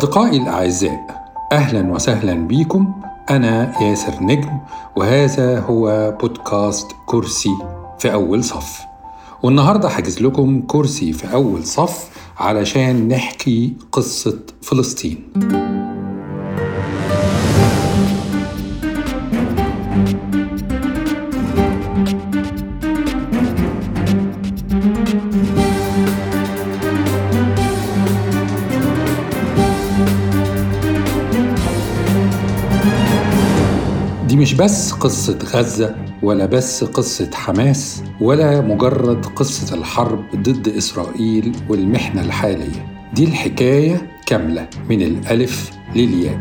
أصدقائي الأعزاء أهلا وسهلا بكم. أنا ياسر نجم وهذا هو بودكاست كرسي في أول صف. والنهاردة حجز لكم كرسي في أول صف علشان نحكي قصة فلسطين. بس قصة غزة ولا بس قصة حماس ولا مجرد قصة الحرب ضد إسرائيل والمحنة الحالية. دي الحكاية كاملة من الألف للياء.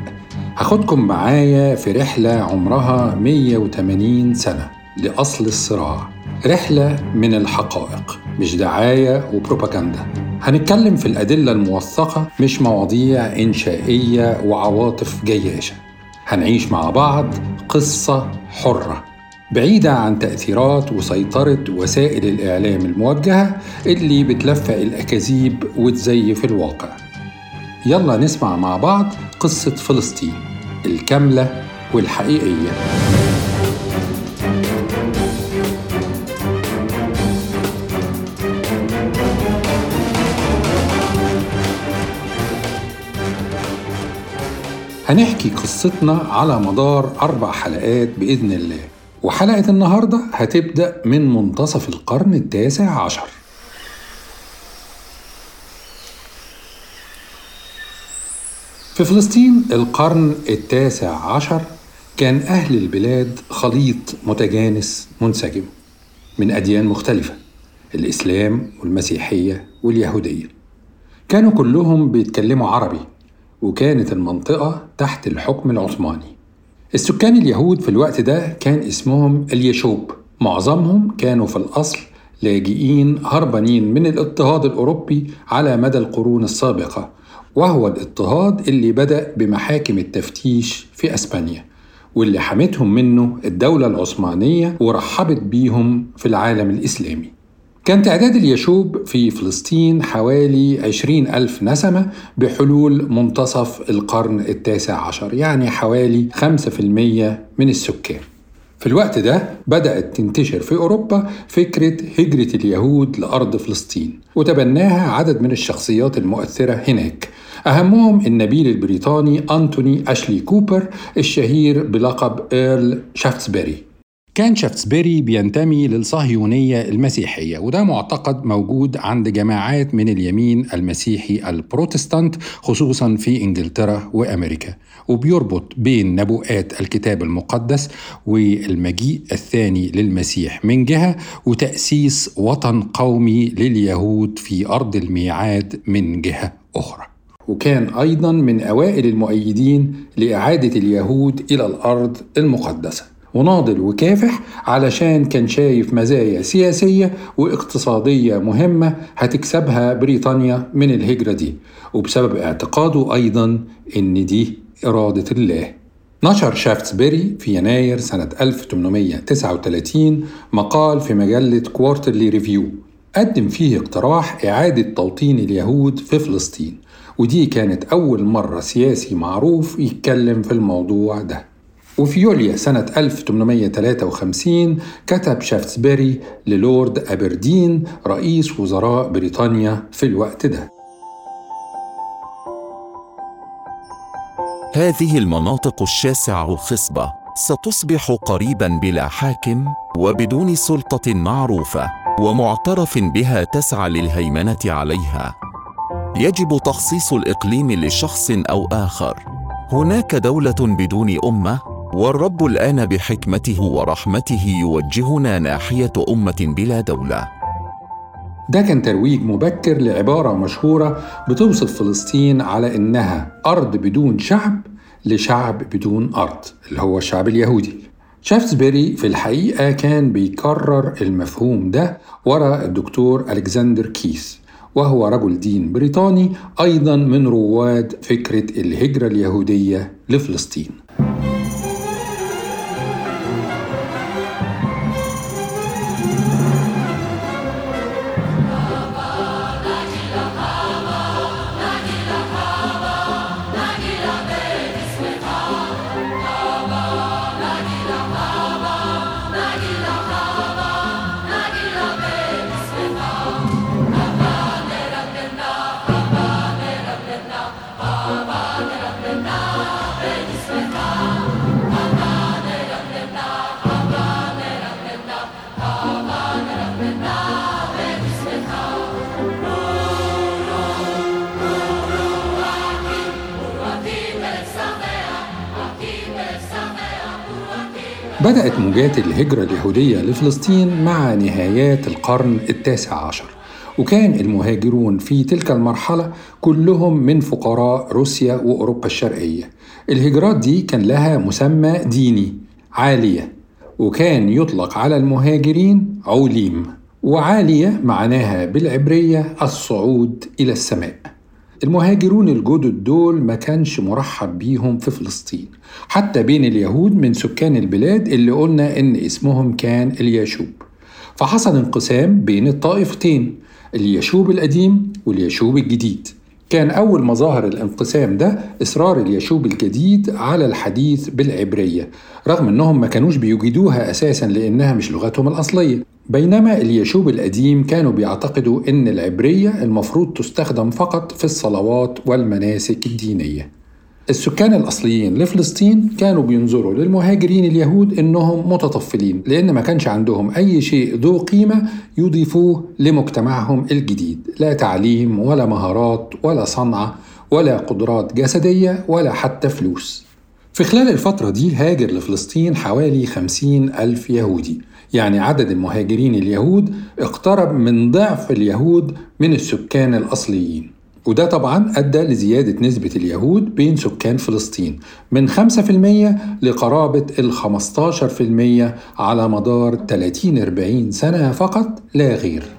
هاخدكم معايا في رحلة عمرها 180 سنة لأصل الصراع. رحلة من الحقائق مش دعاية وبروباجندا هنتكلم في الأدلة الموثقة مش مواضيع إنشائية وعواطف جياشة. هنعيش مع بعض قصة حرة بعيدة عن تأثيرات وسيطرة وسائل الإعلام الموجهة اللي بتلفق الأكاذيب وتزيف الواقع. يلا نسمع مع بعض قصة فلسطين الكاملة والحقيقية. هنحكي قصتنا على مدار أربع حلقات بإذن الله. وحلقة النهاردة هتبدأ من منتصف القرن التاسع عشر. في فلسطين القرن التاسع عشر كان أهل البلاد خليط متجانس منسجم من أديان مختلفة الإسلام والمسيحية واليهودية. كانوا كلهم بيتكلموا عربي. وكانت المنطقة تحت الحكم العثماني. السكان اليهود في الوقت ده كان اسمهم اليشوب. معظمهم كانوا في الأصل لاجئين هربانين من الاضطهاد الأوروبي على مدى القرون السابقة وهو الاضطهاد اللي بدأ بمحاكم التفتيش في أسبانيا واللي حمتهم منه الدولة العثمانية ورحبت بيهم في العالم الإسلامي. كان تعداد اليشوب في فلسطين حوالي عشرين ألف نسمة بحلول منتصف القرن التاسع عشر يعني حوالي خمسة في المية من السكان. في الوقت ده بدأت تنتشر في أوروبا فكرة هجرة اليهود لأرض فلسطين وتبناها عدد من الشخصيات المؤثرة هناك. أهمهم النبيل البريطاني أنتوني أشلي كوبر الشهير بلقب إيرل شافتسبري. كان شافتسبيري بينتمي للصهيونية المسيحية وده معتقد موجود عند جماعات من اليمين المسيحي البروتستانت خصوصا في إنجلترا وأمريكا. وبيربط بين نبوءات الكتاب المقدس والمجيء الثاني للمسيح من جهة وتأسيس وطن قومي لليهود في أرض الميعاد من جهة أخرى. وكان أيضا من أوائل المؤيدين لإعادة اليهود إلى الأرض المقدسة. وناضل وكافح علشان كان شايف مزايا سياسية واقتصادية مهمة هتكسبها بريطانيا من الهجرة دي. وبسبب اعتقاده أيضا إن دي إرادة الله. نشر شافتسبيري في يناير سنة 1839 مقال في مجلة كوارترلي ريفيو قدم فيه اقتراح إعادة توطين اليهود في فلسطين. ودي كانت أول مرة سياسي معروف يتكلم في الموضوع ده. وفي يوليو سنة 1853 كتب شافتسبيري للورد أبردين رئيس وزراء بريطانيا في الوقت ده. هذه المناطق الشاسعة الخصبة ستصبح قريبا بلا حاكم وبدون سلطة معروفة ومعترف بها تسعى للهيمنة عليها. يجب تخصيص الإقليم لشخص أو آخر. هناك دولة بدون أمة والرب الآن بحكمته ورحمته يوجهنا ناحية أمة بلا دولة. ده كان ترويج مبكر لعبارة مشهورة بتوصف فلسطين على إنها أرض بدون شعب لشعب بدون أرض اللي هو الشعب اليهودي. شافتسبيري في الحقيقة كان بيكرر المفهوم ده ورا الدكتور ألكسندر كيس وهو رجل دين بريطاني أيضا من رواد فكرة الهجرة اليهودية لفلسطين. بدأت موجات الهجرة اليهودية لفلسطين مع نهايات القرن التاسع عشر وكان المهاجرون في تلك المرحلة كلهم من فقراء روسيا وأوروبا الشرقية. الهجرات دي كان لها مسمى ديني عالية وكان يطلق على المهاجرين عليم وعالية معناها بالعبرية الصعود إلى السماء. المهاجرون الجدد دول ما كانش مرحب بيهم في فلسطين حتى بين اليهود من سكان البلاد اللي قلنا إن اسمهم كان الياشوب. فحصل انقسام بين الطائفتين اليشوب القديم واليشوب الجديد. كان أول مظاهر الانقسام ده إصرار اليشوب الجديد على الحديث بالعبرية رغم أنهم ما كانوش بيجيدوها أساسا لأنها مش لغتهم الأصلية. بينما اليشوب القديم كانوا بيعتقدوا أن العبرية المفروض تستخدم فقط في الصلوات والمناسك الدينية. السكان الأصليين لفلسطين كانوا بينظروا للمهاجرين اليهود إنهم متطفلين لأن ما كانش عندهم أي شيء ذو قيمة يضيفوه لمجتمعهم الجديد. لا تعليم ولا مهارات ولا صنعة ولا قدرات جسدية ولا حتى فلوس. في خلال الفترة دي هاجر لفلسطين حوالي خمسين ألف يهودي. يعني عدد المهاجرين اليهود اقترب من ضعف اليهود من السكان الأصليين. وده طبعا أدى لزيادة نسبة اليهود بين سكان فلسطين من 5% لقرابة ال 15% على مدار 30-40 سنة فقط لا غير.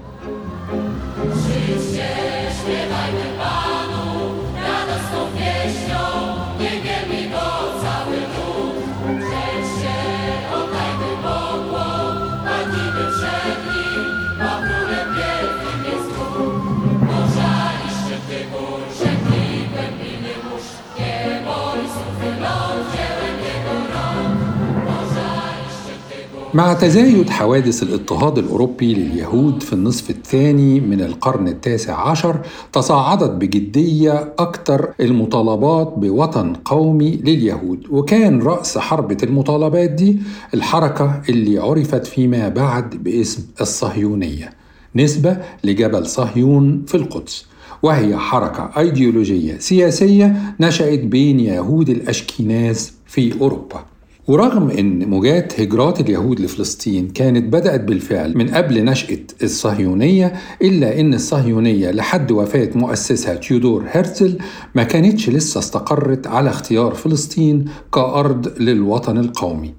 مع تزايد حوادث الاضطهاد الأوروبي لليهود في النصف الثاني من القرن التاسع عشر تصاعدت بجدية أكثر المطالبات بوطن قومي لليهود. وكان رأس حربة المطالبات دي الحركة اللي عرفت فيما بعد باسم الصهيونية نسبة لجبل صهيون في القدس. وهي حركة أيديولوجية سياسية نشأت بين يهود الأشكيناز في أوروبا. ورغم إن موجات هجرات اليهود لفلسطين كانت بدأت بالفعل من قبل نشأة الصهيونية إلا إن الصهيونية لحد وفاة مؤسسها تيودور هرتزل ما كانتش لسه استقرت على اختيار فلسطين كأرض للوطن القومي.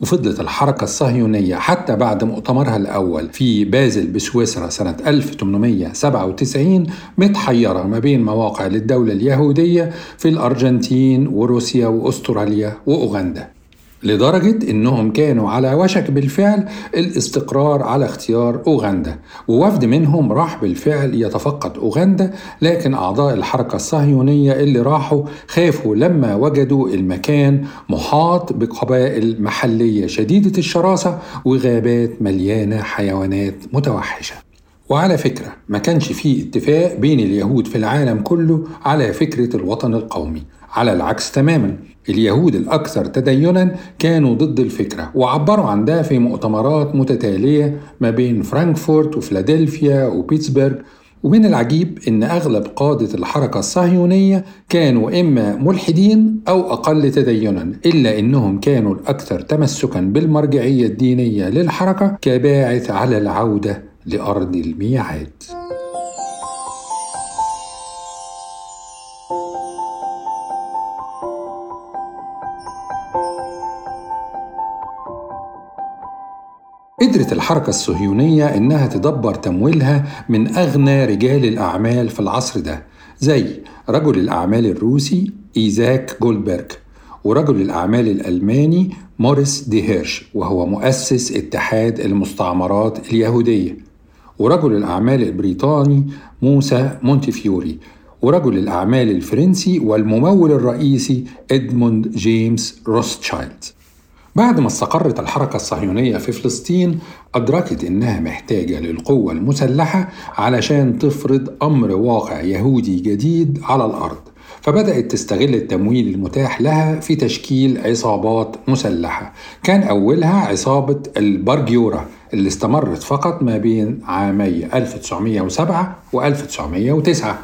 وفضلت الحركة الصهيونية حتى بعد مؤتمرها الأول في بازل بسويسرا سنة 1897 متحيرة ما بين مواقع للدولة اليهودية في الأرجنتين وروسيا وأستراليا وأوغندا. لدرجة إنهم كانوا على وشك بالفعل الاستقرار على اختيار أوغندا ووفد منهم راح بالفعل يتفقد أوغندا لكن أعضاء الحركة الصهيونية اللي راحوا خافوا لما وجدوا المكان محاط بقبائل محلية شديدة الشراسة وغابات مليانة حيوانات متوحشة. وعلى فكرة ما كانش فيه اتفاق بين اليهود في العالم كله على فكرة الوطن القومي. على العكس تماما اليهود الأكثر تدينا كانوا ضد الفكرة وعبروا عن ده في مؤتمرات متتالية ما بين فرانكفورت وفلادلفيا وبيتسبرغ. ومن العجيب إن أغلب قادة الحركة الصهيونية كانوا إما ملحدين أو أقل تدينا إلا إنهم كانوا الأكثر تمسكا بالمرجعية الدينية للحركة كباعث على العودة لأرض الميعاد. قدرت الحركة الصهيونية إنها تدبر تمويلها من أغنى رجال الأعمال في العصر ده زي رجل الأعمال الروسي إيزاك جولدبرج ورجل الأعمال الألماني موريس دي هيرش وهو مؤسس اتحاد المستعمرات اليهودية ورجل الأعمال البريطاني موسى مونتيفيوري ورجل الأعمال الفرنسي والممول الرئيسي إدموند جيمس روثشايلد. بعد ما استقرت الحركة الصهيونية في فلسطين أدركت إنها محتاجة للقوة المسلحة علشان تفرض أمر واقع يهودي جديد على الأرض. فبدأت تستغل التمويل المتاح لها في تشكيل عصابات مسلحة. كان أولها عصابة البرجيورا اللي استمرت فقط ما بين عامي 1907 و 1909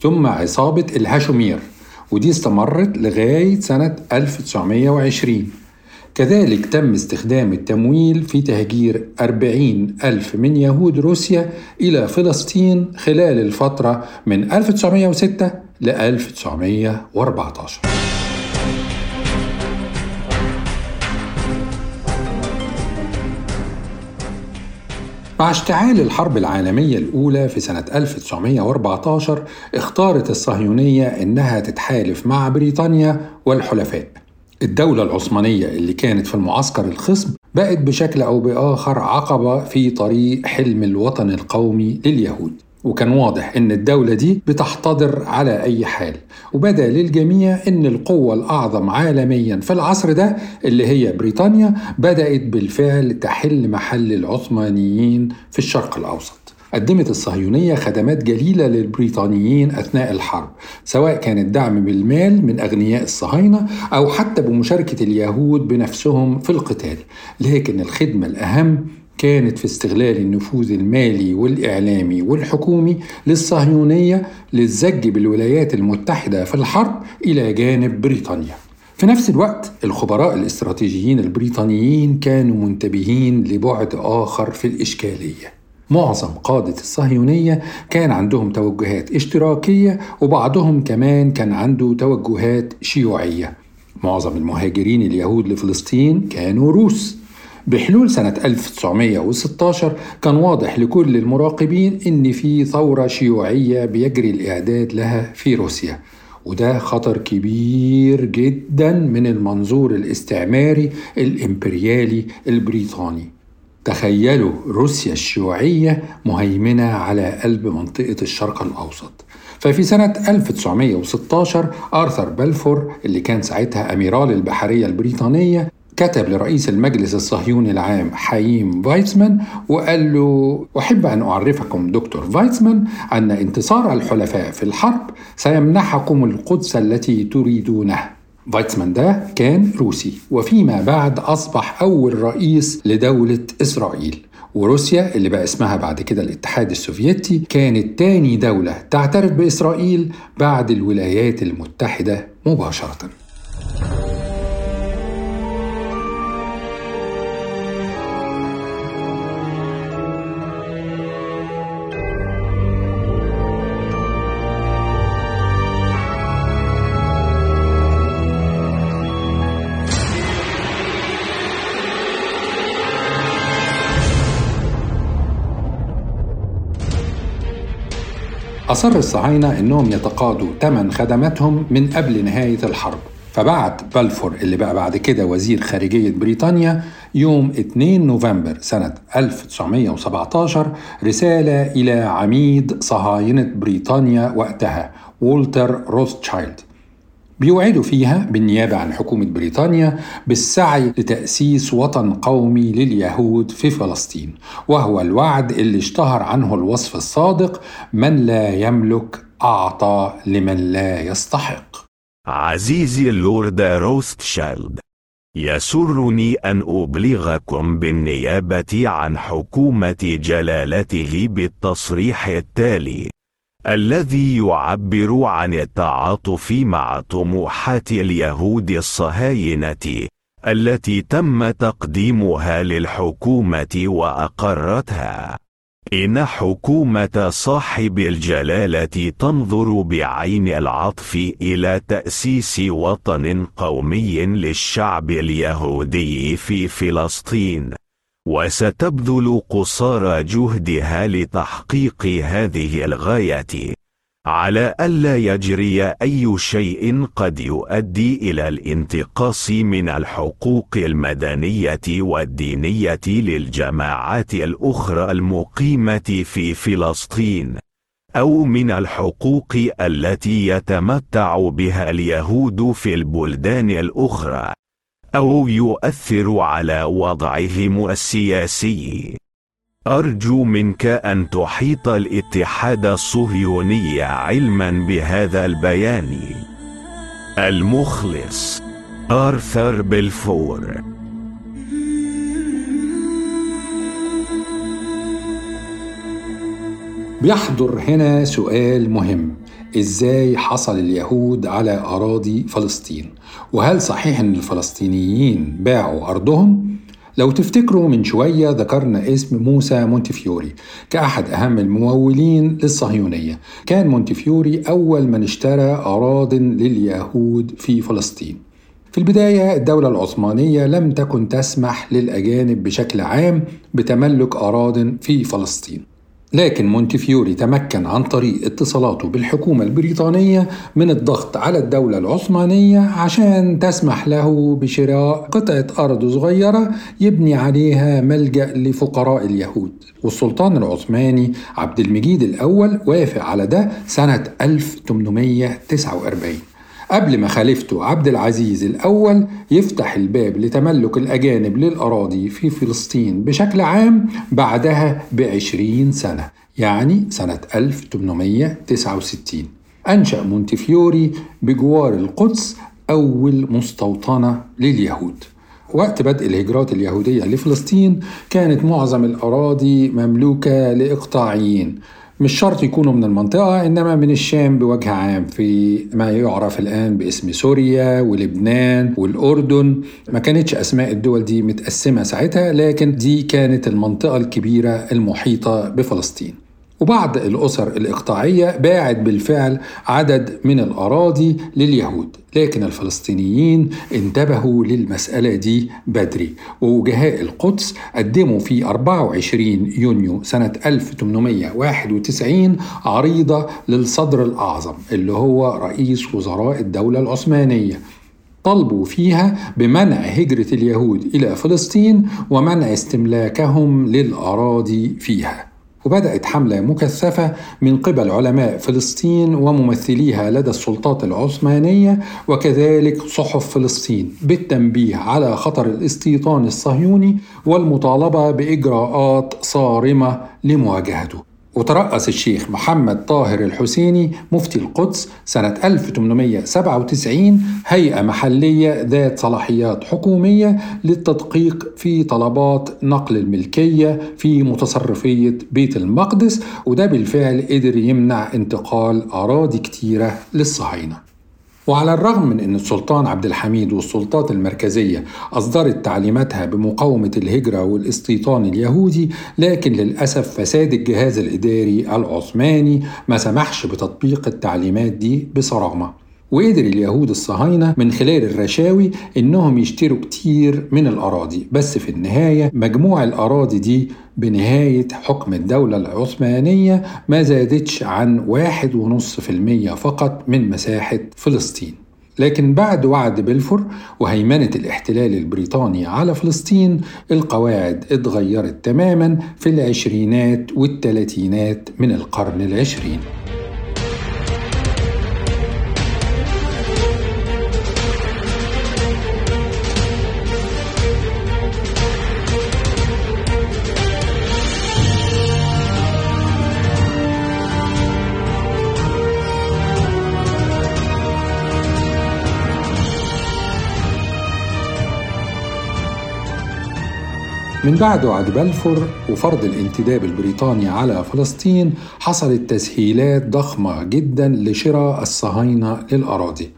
ثم عصابة الهاشومير ودي استمرت لغاية سنة 1920 كذلك تم استخدام التمويل في تهجير 40 ألف من يهود روسيا إلى فلسطين خلال الفترة من 1906 ل 1914 مع اشتعال الحرب العالمية الأولى في سنة 1914 اختارت الصهيونية إنها تتحالف مع بريطانيا والحلفاء. الدولة العثمانية اللي كانت في المعسكر الخصب بقت بشكل أو بآخر عقبة في طريق حلم الوطن القومي لليهود. وكان واضح إن الدولة دي بتحتضر على أي حال. وبدأ للجميع إن القوة الأعظم عالميا في العصر ده اللي هي بريطانيا بدأت بالفعل تحل محل العثمانيين في الشرق الأوسط. قدمت الصهيونية خدمات جليلة للبريطانيين أثناء الحرب سواء كان الدعم بالمال من أغنياء الصهاينة أو حتى بمشاركة اليهود بنفسهم في القتال. لكن الخدمة الأهم كانت في استغلال النفوذ المالي والإعلامي والحكومي للصهيونية للزج بالولايات المتحدة في الحرب إلى جانب بريطانيا. في نفس الوقت الخبراء الاستراتيجيين البريطانيين كانوا منتبهين لبعد آخر في الإشكالية. معظم قادة الصهيونية كان عندهم توجهات اشتراكية وبعضهم كمان كان عنده توجهات شيوعية. معظم المهاجرين اليهود لفلسطين كانوا روس. بحلول سنة 1916 كان واضح لكل المراقبين إن في ثورة شيوعية بيجري الإعداد لها في روسيا. وده خطر كبير جدا من المنظور الاستعماري الإمبريالي البريطاني. تخيلوا روسيا الشيوعية مهيمنة على قلب منطقة الشرق الأوسط. ففي سنة 1916 آرثر بلفور اللي كان ساعتها أميرال البحرية البريطانية كتب لرئيس المجلس الصهيوني العام حييم فايتسمان وقال له أحب أن أعرفكم دكتور فايتسمان أن انتصار الحلفاء في الحرب سيمنحكم القدس التي تريدونها فايتسمان ده كان روسي وفيما بعد أصبح أول رئيس لدولة إسرائيل. وروسيا اللي بقى اسمها بعد كده الاتحاد السوفيتي كانت تاني دولة تعترف بإسرائيل بعد الولايات المتحدة مباشرةً. أصر الصهاينة إنهم يتقاضوا ثمن خدماتهم من قبل نهاية الحرب. فبعت بلفور اللي بقى بعد كده وزير خارجية بريطانيا يوم 2 نوفمبر سنة 1917 رسالة إلى عميد صهاينة بريطانيا وقتها وولتر روثشايلد بيوعده فيها بالنيابة عن حكومة بريطانيا بالسعي لتأسيس وطن قومي لليهود في فلسطين وهو الوعد اللي اشتهر عنه الوصف الصادق من لا يملك أعطى لمن لا يستحق عزيزي اللورد روثشايلد يسرني أن أبلغكم بالنيابة عن حكومة جلالته بالتصريح التالي. الذي يعبر عن التعاطف مع طموحات اليهود الصهاينة التي تم تقديمها للحكومة وأقرتها. إن حكومة صاحب الجلالة تنظر بعين العطف إلى تأسيس وطن قومي للشعب اليهودي في فلسطين. وستبذل قصارى جهدها لتحقيق هذه الغاية على ألا يجري أي شيء قد يؤدي إلى الانتقاص من الحقوق المدنية والدينية للجماعات الأخرى المقيمة في فلسطين أو من الحقوق التي يتمتع بها اليهود في البلدان الأخرى. أو يؤثر على وضعهم السياسي. أرجو منك أن تحيط الاتحاد الصهيوني علما بهذا البيان. المخلص آرثر بلفور بيحضر هنا سؤال مهم. إزاي حصل اليهود على أراضي فلسطين؟ وهل صحيح أن الفلسطينيين باعوا أرضهم؟ لو تفتكروا من شوية ذكرنا اسم موسى مونتفيوري كأحد أهم الممولين للصهيونية. كان مونتفيوري أول من اشترى أراض لليهود في فلسطين. في البداية الدولة العثمانية لم تكن تسمح للأجانب بشكل عام بتملك أراض في فلسطين. لكن مونتفيوري تمكن عن طريق اتصالاته بالحكومة البريطانية من الضغط على الدولة العثمانية عشان تسمح له بشراء قطعة أرض صغيرة يبني عليها ملجأ لفقراء اليهود. والسلطان العثماني عبد المجيد الأول وافق على ده سنة 1849 قبل ما خليفته عبد العزيز الأول يفتح الباب لتملك الأجانب للأراضي في فلسطين بشكل عام بعدها بعشرين سنة يعني سنة 1869 أنشأ مونتفيوري بجوار القدس أول مستوطنة لليهود. وقت بدء الهجرات اليهودية لفلسطين كانت معظم الأراضي مملوكة لإقطاعيين. مش شرط يكونوا من المنطقة إنما من الشام بوجه عام في ما يعرف الآن باسم سوريا ولبنان والأردن. ما كانتش أسماء الدول دي متقسمة ساعتها لكن دي كانت المنطقة الكبيرة المحيطة بفلسطين. وبعض الأسر الإقطاعية باعت بالفعل عدد من الأراضي لليهود لكن الفلسطينيين انتبهوا للمسألة دي بدري. ووجهاء القدس قدموا في 24 يونيو سنة 1891 عريضة للصدر الأعظم اللي هو رئيس وزراء الدولة العثمانية. طلبوا فيها بمنع هجرة اليهود إلى فلسطين ومنع استملاكهم للأراضي فيها. وبدأت حملة مكثفة من قبل علماء فلسطين وممثليها لدى السلطات العثمانية وكذلك صحف فلسطين بالتنبيه على خطر الاستيطان الصهيوني والمطالبة بإجراءات صارمة لمواجهته. وترأس الشيخ محمد طاهر الحسيني مفتي القدس سنة 1897 هيئة محلية ذات صلاحيات حكومية للتدقيق في طلبات نقل الملكية في متصرفية بيت المقدس وده بالفعل قدر يمنع انتقال أراضي كتيرة للصهاينة. وعلى الرغم من أن السلطان عبد الحميد والسلطات المركزية أصدرت تعليماتها بمقاومة الهجرة والاستيطان اليهودي لكن للأسف فساد الجهاز الإداري العثماني ما سمحش بتطبيق التعليمات دي بصرامة وقدر اليهود الصهاينة من خلال الرشاوي إنهم يشتروا كتير من الأراضي. بس في النهاية مجموع الأراضي دي بنهاية حكم الدولة العثمانية ما زادتش عن واحد ونص في المية فقط من مساحة فلسطين. لكن بعد وعد بلفور وهيمنة الاحتلال البريطاني على فلسطين القواعد اتغيرت تماما في العشرينات والثلاثينات من القرن العشرين. من بعد وعد بلفور وفرض الانتداب البريطاني على فلسطين حصلت تسهيلات ضخمة جدا لشراء الصهاينة للأراضي.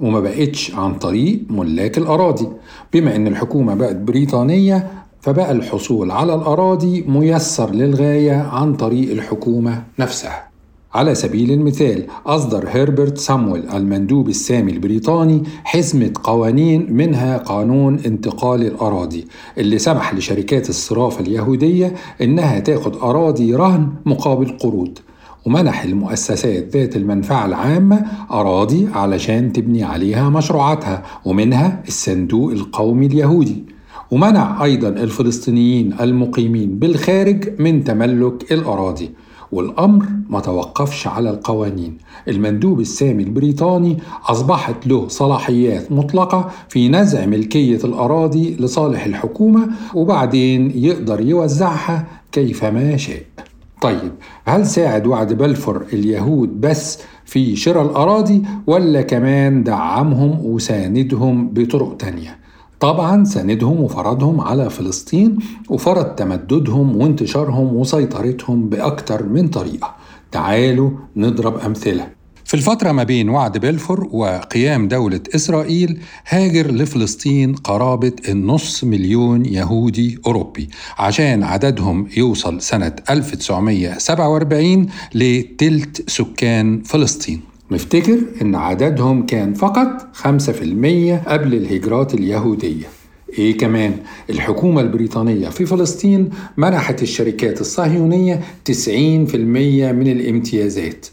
وما بقتش عن طريق ملاك الأراضي. بما أن الحكومة بقت بريطانية فبقى الحصول على الأراضي ميسر للغاية عن طريق الحكومة نفسها. على سبيل المثال أصدر هربرت سامويل المندوب السامي البريطاني حزمة قوانين منها قانون انتقال الأراضي. اللي سمح لشركات الصرافة اليهودية إنها تاخد أراضي رهن مقابل قروض. ومنح المؤسسات ذات المنفعة العامة أراضي علشان تبني عليها مشروعاتها ومنها الصندوق القومي اليهودي. ومنع أيضا الفلسطينيين المقيمين بالخارج من تملك الأراضي. والأمر ما توقفش على القوانين المندوب السامي البريطاني أصبحت له صلاحيات مطلقة في نزع ملكية الأراضي لصالح الحكومة وبعدين يقدر يوزعها كيفما شاء طيب هل ساعد وعد بلفور اليهود بس في شراء الأراضي ولا كمان دعمهم وساندهم بطرق تانية؟ طبعا ساندهم وفرضهم على فلسطين وفرض تمددهم وانتشارهم وسيطرتهم بأكتر من طريقة. تعالوا نضرب أمثلة. في الفترة ما بين وعد بلفور وقيام دولة إسرائيل هاجر لفلسطين قرابة النص مليون يهودي أوروبي. عشان عددهم يوصل سنة 1947 لتلت سكان فلسطين. نفتكر إن عددهم كان فقط 5% قبل الهجرات اليهودية. إيه كمان؟ الحكومة البريطانية في فلسطين منحت الشركات الصهيونية 90% من الامتيازات.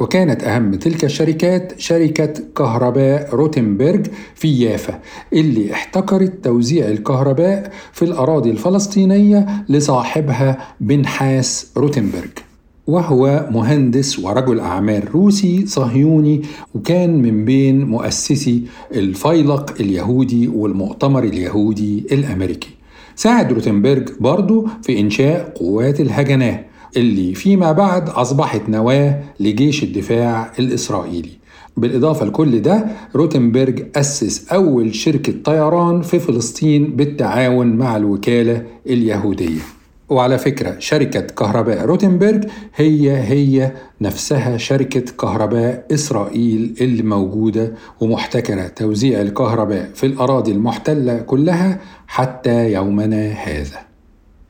وكانت أهم تلك الشركات شركة كهرباء روتنبرج في يافا اللي احتكرت توزيع الكهرباء في الأراضي الفلسطينية لصاحبها بنحاس روتنبرج. وهو مهندس ورجل أعمال روسي صهيوني وكان من بين مؤسسي الفيلق اليهودي والمؤتمر اليهودي الأمريكي. ساعد روتنبرج برضه في إنشاء قوات الهاجاناه اللي فيما بعد أصبحت نواة لجيش الدفاع الإسرائيلي. بالإضافة لكل ده روتنبرج أسس أول شركة طيران في فلسطين بالتعاون مع الوكالة اليهودية. وعلى فكرة شركة كهرباء روتنبرج هي هي نفسها شركة كهرباء إسرائيل اللي موجودة ومحتكرة. توزيع الكهرباء في الأراضي المحتلة كلها حتى يومنا هذا.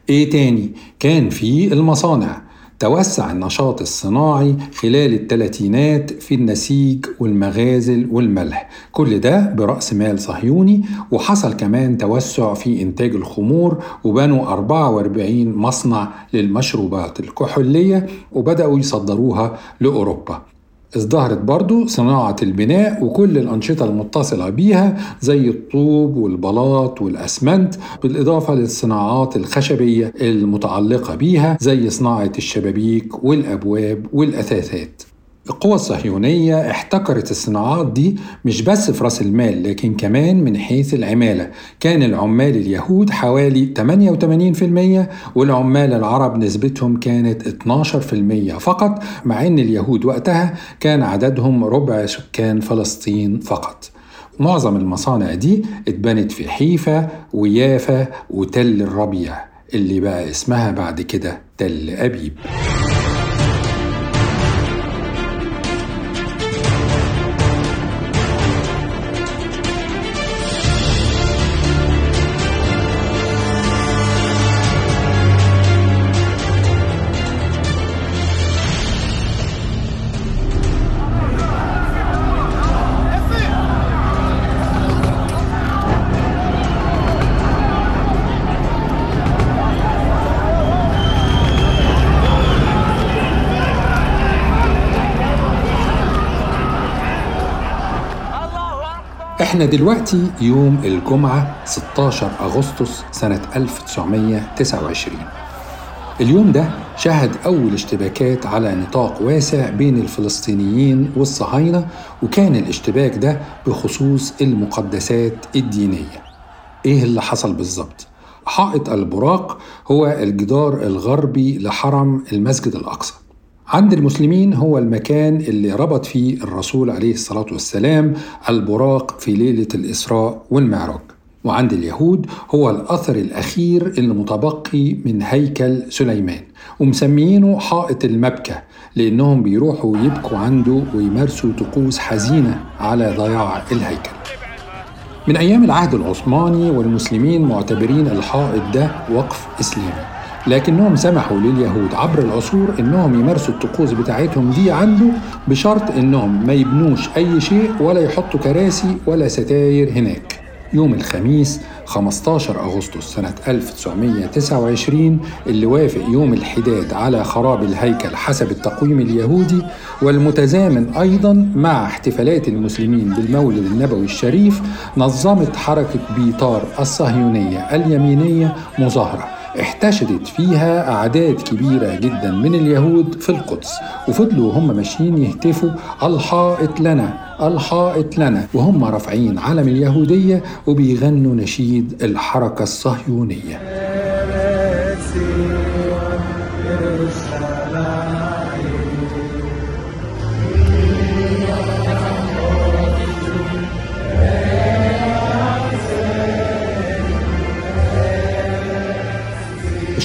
إيه تاني؟ كان في المصانع. توسع النشاط الصناعي خلال الثلاثينات في النسيج والمغازل والملح. كل ده برأس مال صهيوني وحصل كمان توسع في إنتاج الخمور وبنوا 44 مصنع للمشروبات الكحولية وبدأوا يصدروها لأوروبا. ازدهرت برضو صناعة البناء وكل الأنشطة المتصلة بيها زي الطوب والبلاط والأسمنت بالإضافة للصناعات الخشبية المتعلقة بيها زي صناعة الشبابيك والأبواب والأثاثات. القوى الصهيونية احتكرت الصناعات دي مش بس في رأس المال لكن كمان من حيث العمالة. كان العمال اليهود حوالي 88% والعمال العرب نسبتهم كانت 12% فقط مع إن اليهود وقتها كان عددهم ربع سكان فلسطين فقط. معظم المصانع دي اتبنت في حيفا ويافا وتل الربيع اللي بقى اسمها بعد كده تل أبيب. إحنا دلوقتي يوم الجمعة 16 أغسطس سنة 1929 اليوم ده شهد أول اشتباكات على نطاق واسع بين الفلسطينيين والصهاينة وكان الاشتباك ده بخصوص المقدسات الدينية. إيه اللي حصل بالظبط؟ حائط البراق هو الجدار الغربي لحرم المسجد الأقصى. عند المسلمين هو المكان اللي ربط فيه الرسول عليه الصلاة والسلام البراق في ليلة الإسراء والمعراج. وعند اليهود هو الأثر الأخير اللي متبقي من هيكل سليمان. ومسميينه حائط المبكى لأنهم بيروحوا يبكوا عنده ويمارسوا طقوس حزينة على ضياع الهيكل. من أيام العهد العثماني والمسلمين معتبرين الحائط ده وقف إسلامي. لكنهم سمحوا لليهود عبر العصور إنهم يمارسوا الطقوس بتاعتهم دي عنده بشرط إنهم ما يبنوش أي شيء ولا يحطوا كراسي ولا ستاير هناك. يوم الخميس 15 أغسطس سنة 1929 اللي وافق يوم الحداد على خراب الهيكل حسب التقويم اليهودي والمتزامن أيضا مع احتفالات المسلمين بالمولد النبوي الشريف نظمت حركة بيطار الصهيونية اليمينية مظاهرة. احتشدت فيها أعداد كبيرة جدا من اليهود في القدس. وفضلوا هم ماشيين يهتفوا الحائط لنا الحائط لنا. وهم رافعين علم اليهودية وبيغنوا نشيد الحركة الصهيونية.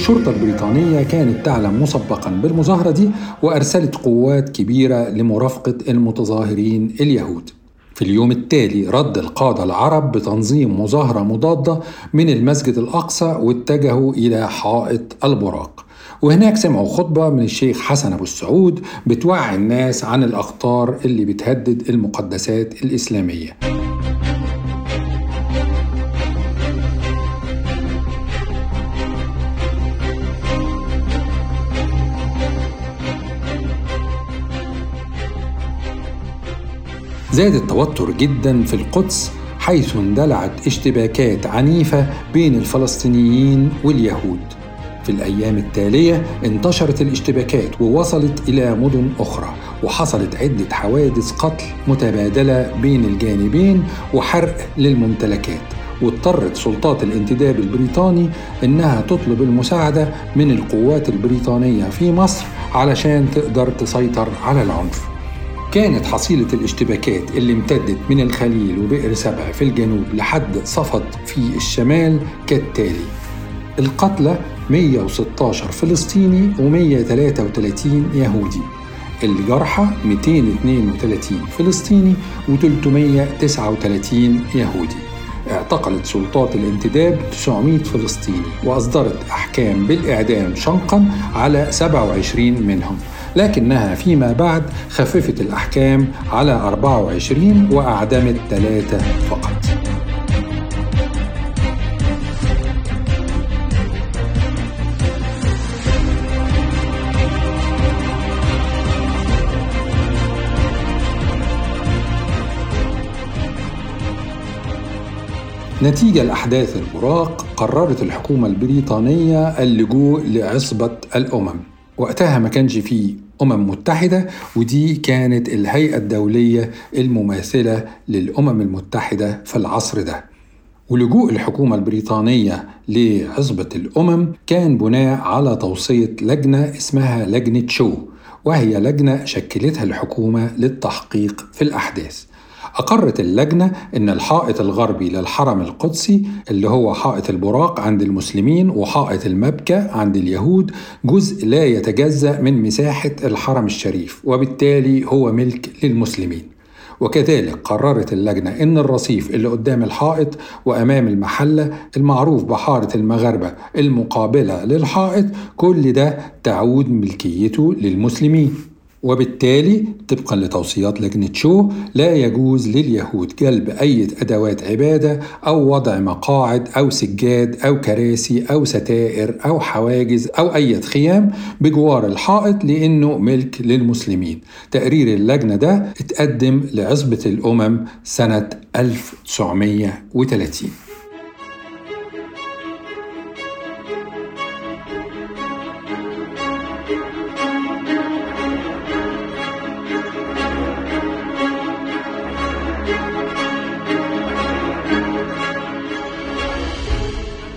الشرطة البريطانية كانت تعلم مسبقا بالمظاهرة دي وأرسلت قوات كبيرة لمرافقة المتظاهرين اليهود. في اليوم التالي رد القادة العرب بتنظيم مظاهرة مضادة من المسجد الأقصى واتجهوا إلى حائط البراق. وهناك سمعوا خطبة من الشيخ حسن أبو السعود بتوعي الناس عن الأخطار اللي بتهدد المقدسات الإسلامية. زاد التوتر جدا في القدس حيث اندلعت اشتباكات عنيفة بين الفلسطينيين واليهود. في الأيام التالية انتشرت الاشتباكات ووصلت إلى مدن أخرى وحصلت عدة حوادث قتل متبادلة بين الجانبين وحرق للممتلكات. واضطرت سلطات الانتداب البريطاني إنها تطلب المساعدة من القوات البريطانية في مصر علشان تقدر تسيطر على العنف. كانت حصيلة الاشتباكات اللي امتدت من الخليل وبئر سبع في الجنوب لحد صفد في الشمال كالتالي. القتلى 116 فلسطيني و133 يهودي. الجرحى 232 فلسطيني و339 يهودي. اعتقلت سلطات الانتداب 900 فلسطيني وأصدرت أحكام بالإعدام شنقا على 27 منهم. لكنها فيما بعد خففت الأحكام على 24 وأعدمت ثلاثة فقط. نتيجة لأحداث البراق قررت الحكومة البريطانية اللجوء لعصبة الأمم. وقتها ما كانش فيه أمم متحدة ودي كانت الهيئة الدولية المماثلة للأمم المتحدة في العصر ده. ولجوء الحكومة البريطانية لعصبة الأمم كان بناء على توصية لجنة اسمها لجنة شو وهي لجنة شكلتها الحكومة للتحقيق في الأحداث. أقرت اللجنة أن الحائط الغربي للحرم القدسي اللي هو حائط البراق عند المسلمين وحائط المبكى عند اليهود جزء لا يتجزأ من مساحة الحرم الشريف وبالتالي هو ملك للمسلمين. وكذلك قررت اللجنة إن الرصيف اللي قدام الحائط وأمام المحلة المعروف بحارة المغاربة المقابلة للحائط كل ده تعود ملكيته للمسلمين. وبالتالي طبقا لتوصيات لجنة شو لا يجوز لليهود جلب أي أدوات عبادة أو وضع مقاعد أو سجاد أو كراسي أو ستائر أو حواجز أو أي خيام بجوار الحائط لأنه ملك للمسلمين. تقرير اللجنة ده اتقدم لعصبة الأمم سنة 1930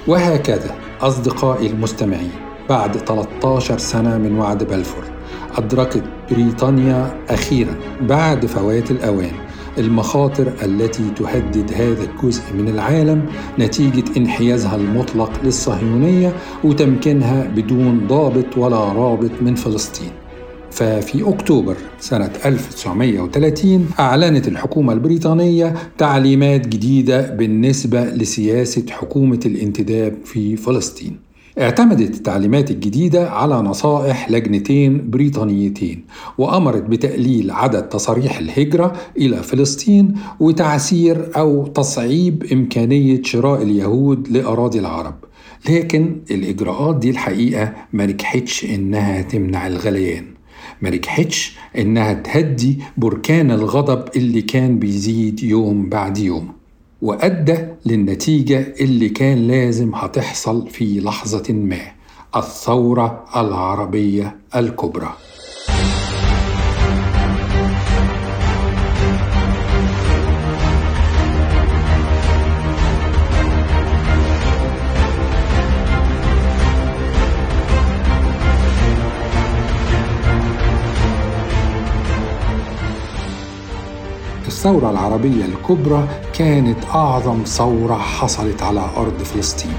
وهكذا أصدقائي المستمعين بعد 13 سنة من وعد بلفور أدركت بريطانيا أخيرا بعد فوات الأوان المخاطر التي تهدد هذا الجزء من العالم نتيجة انحيازها المطلق للصهيونية وتمكينها بدون ضابط ولا رابط من فلسطين. ففي أكتوبر سنة 1930 أعلنت الحكومة البريطانية تعليمات جديدة بالنسبة لسياسة حكومة الانتداب في فلسطين. اعتمدت التعليمات الجديدة على نصائح لجنتين بريطانيتين وأمرت بتقليل عدد تصاريح الهجرة إلى فلسطين وتعسير أو تصعيب إمكانية شراء اليهود لأراضي العرب لكن الإجراءات دي الحقيقة ما نجحتش إنها تمنع الغليان ما نجحتش إنها تهدي بركان الغضب اللي كان بيزيد يوم بعد يوم وأدى للنتيجة اللي كان لازم هتحصل في لحظة ما الثورة العربية الكبرى. الثورة العربية الكبرى كانت أعظم ثورة حصلت على أرض فلسطين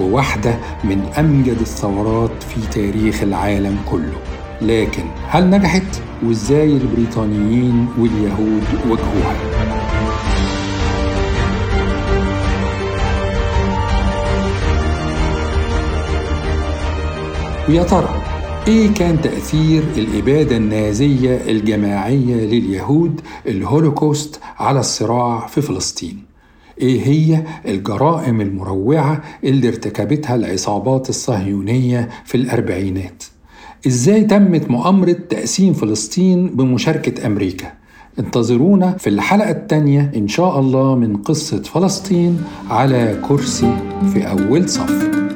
وواحدة من أمجد الثورات في تاريخ العالم كله لكن هل نجحت وإزاي البريطانيين واليهود واجهوها؟ ويا ترى إيه كان تأثير الإبادة النازية الجماعية لليهود الهولوكوست على الصراع في فلسطين. إيه هي الجرائم المروعة اللي ارتكبتها العصابات الصهيونية في الأربعينات؟ إزاي تمت مؤامرة تقسيم فلسطين بمشاركة أمريكا؟ انتظرونا في الحلقة الثانية إن شاء الله من قصة فلسطين على كرسي في أول صف.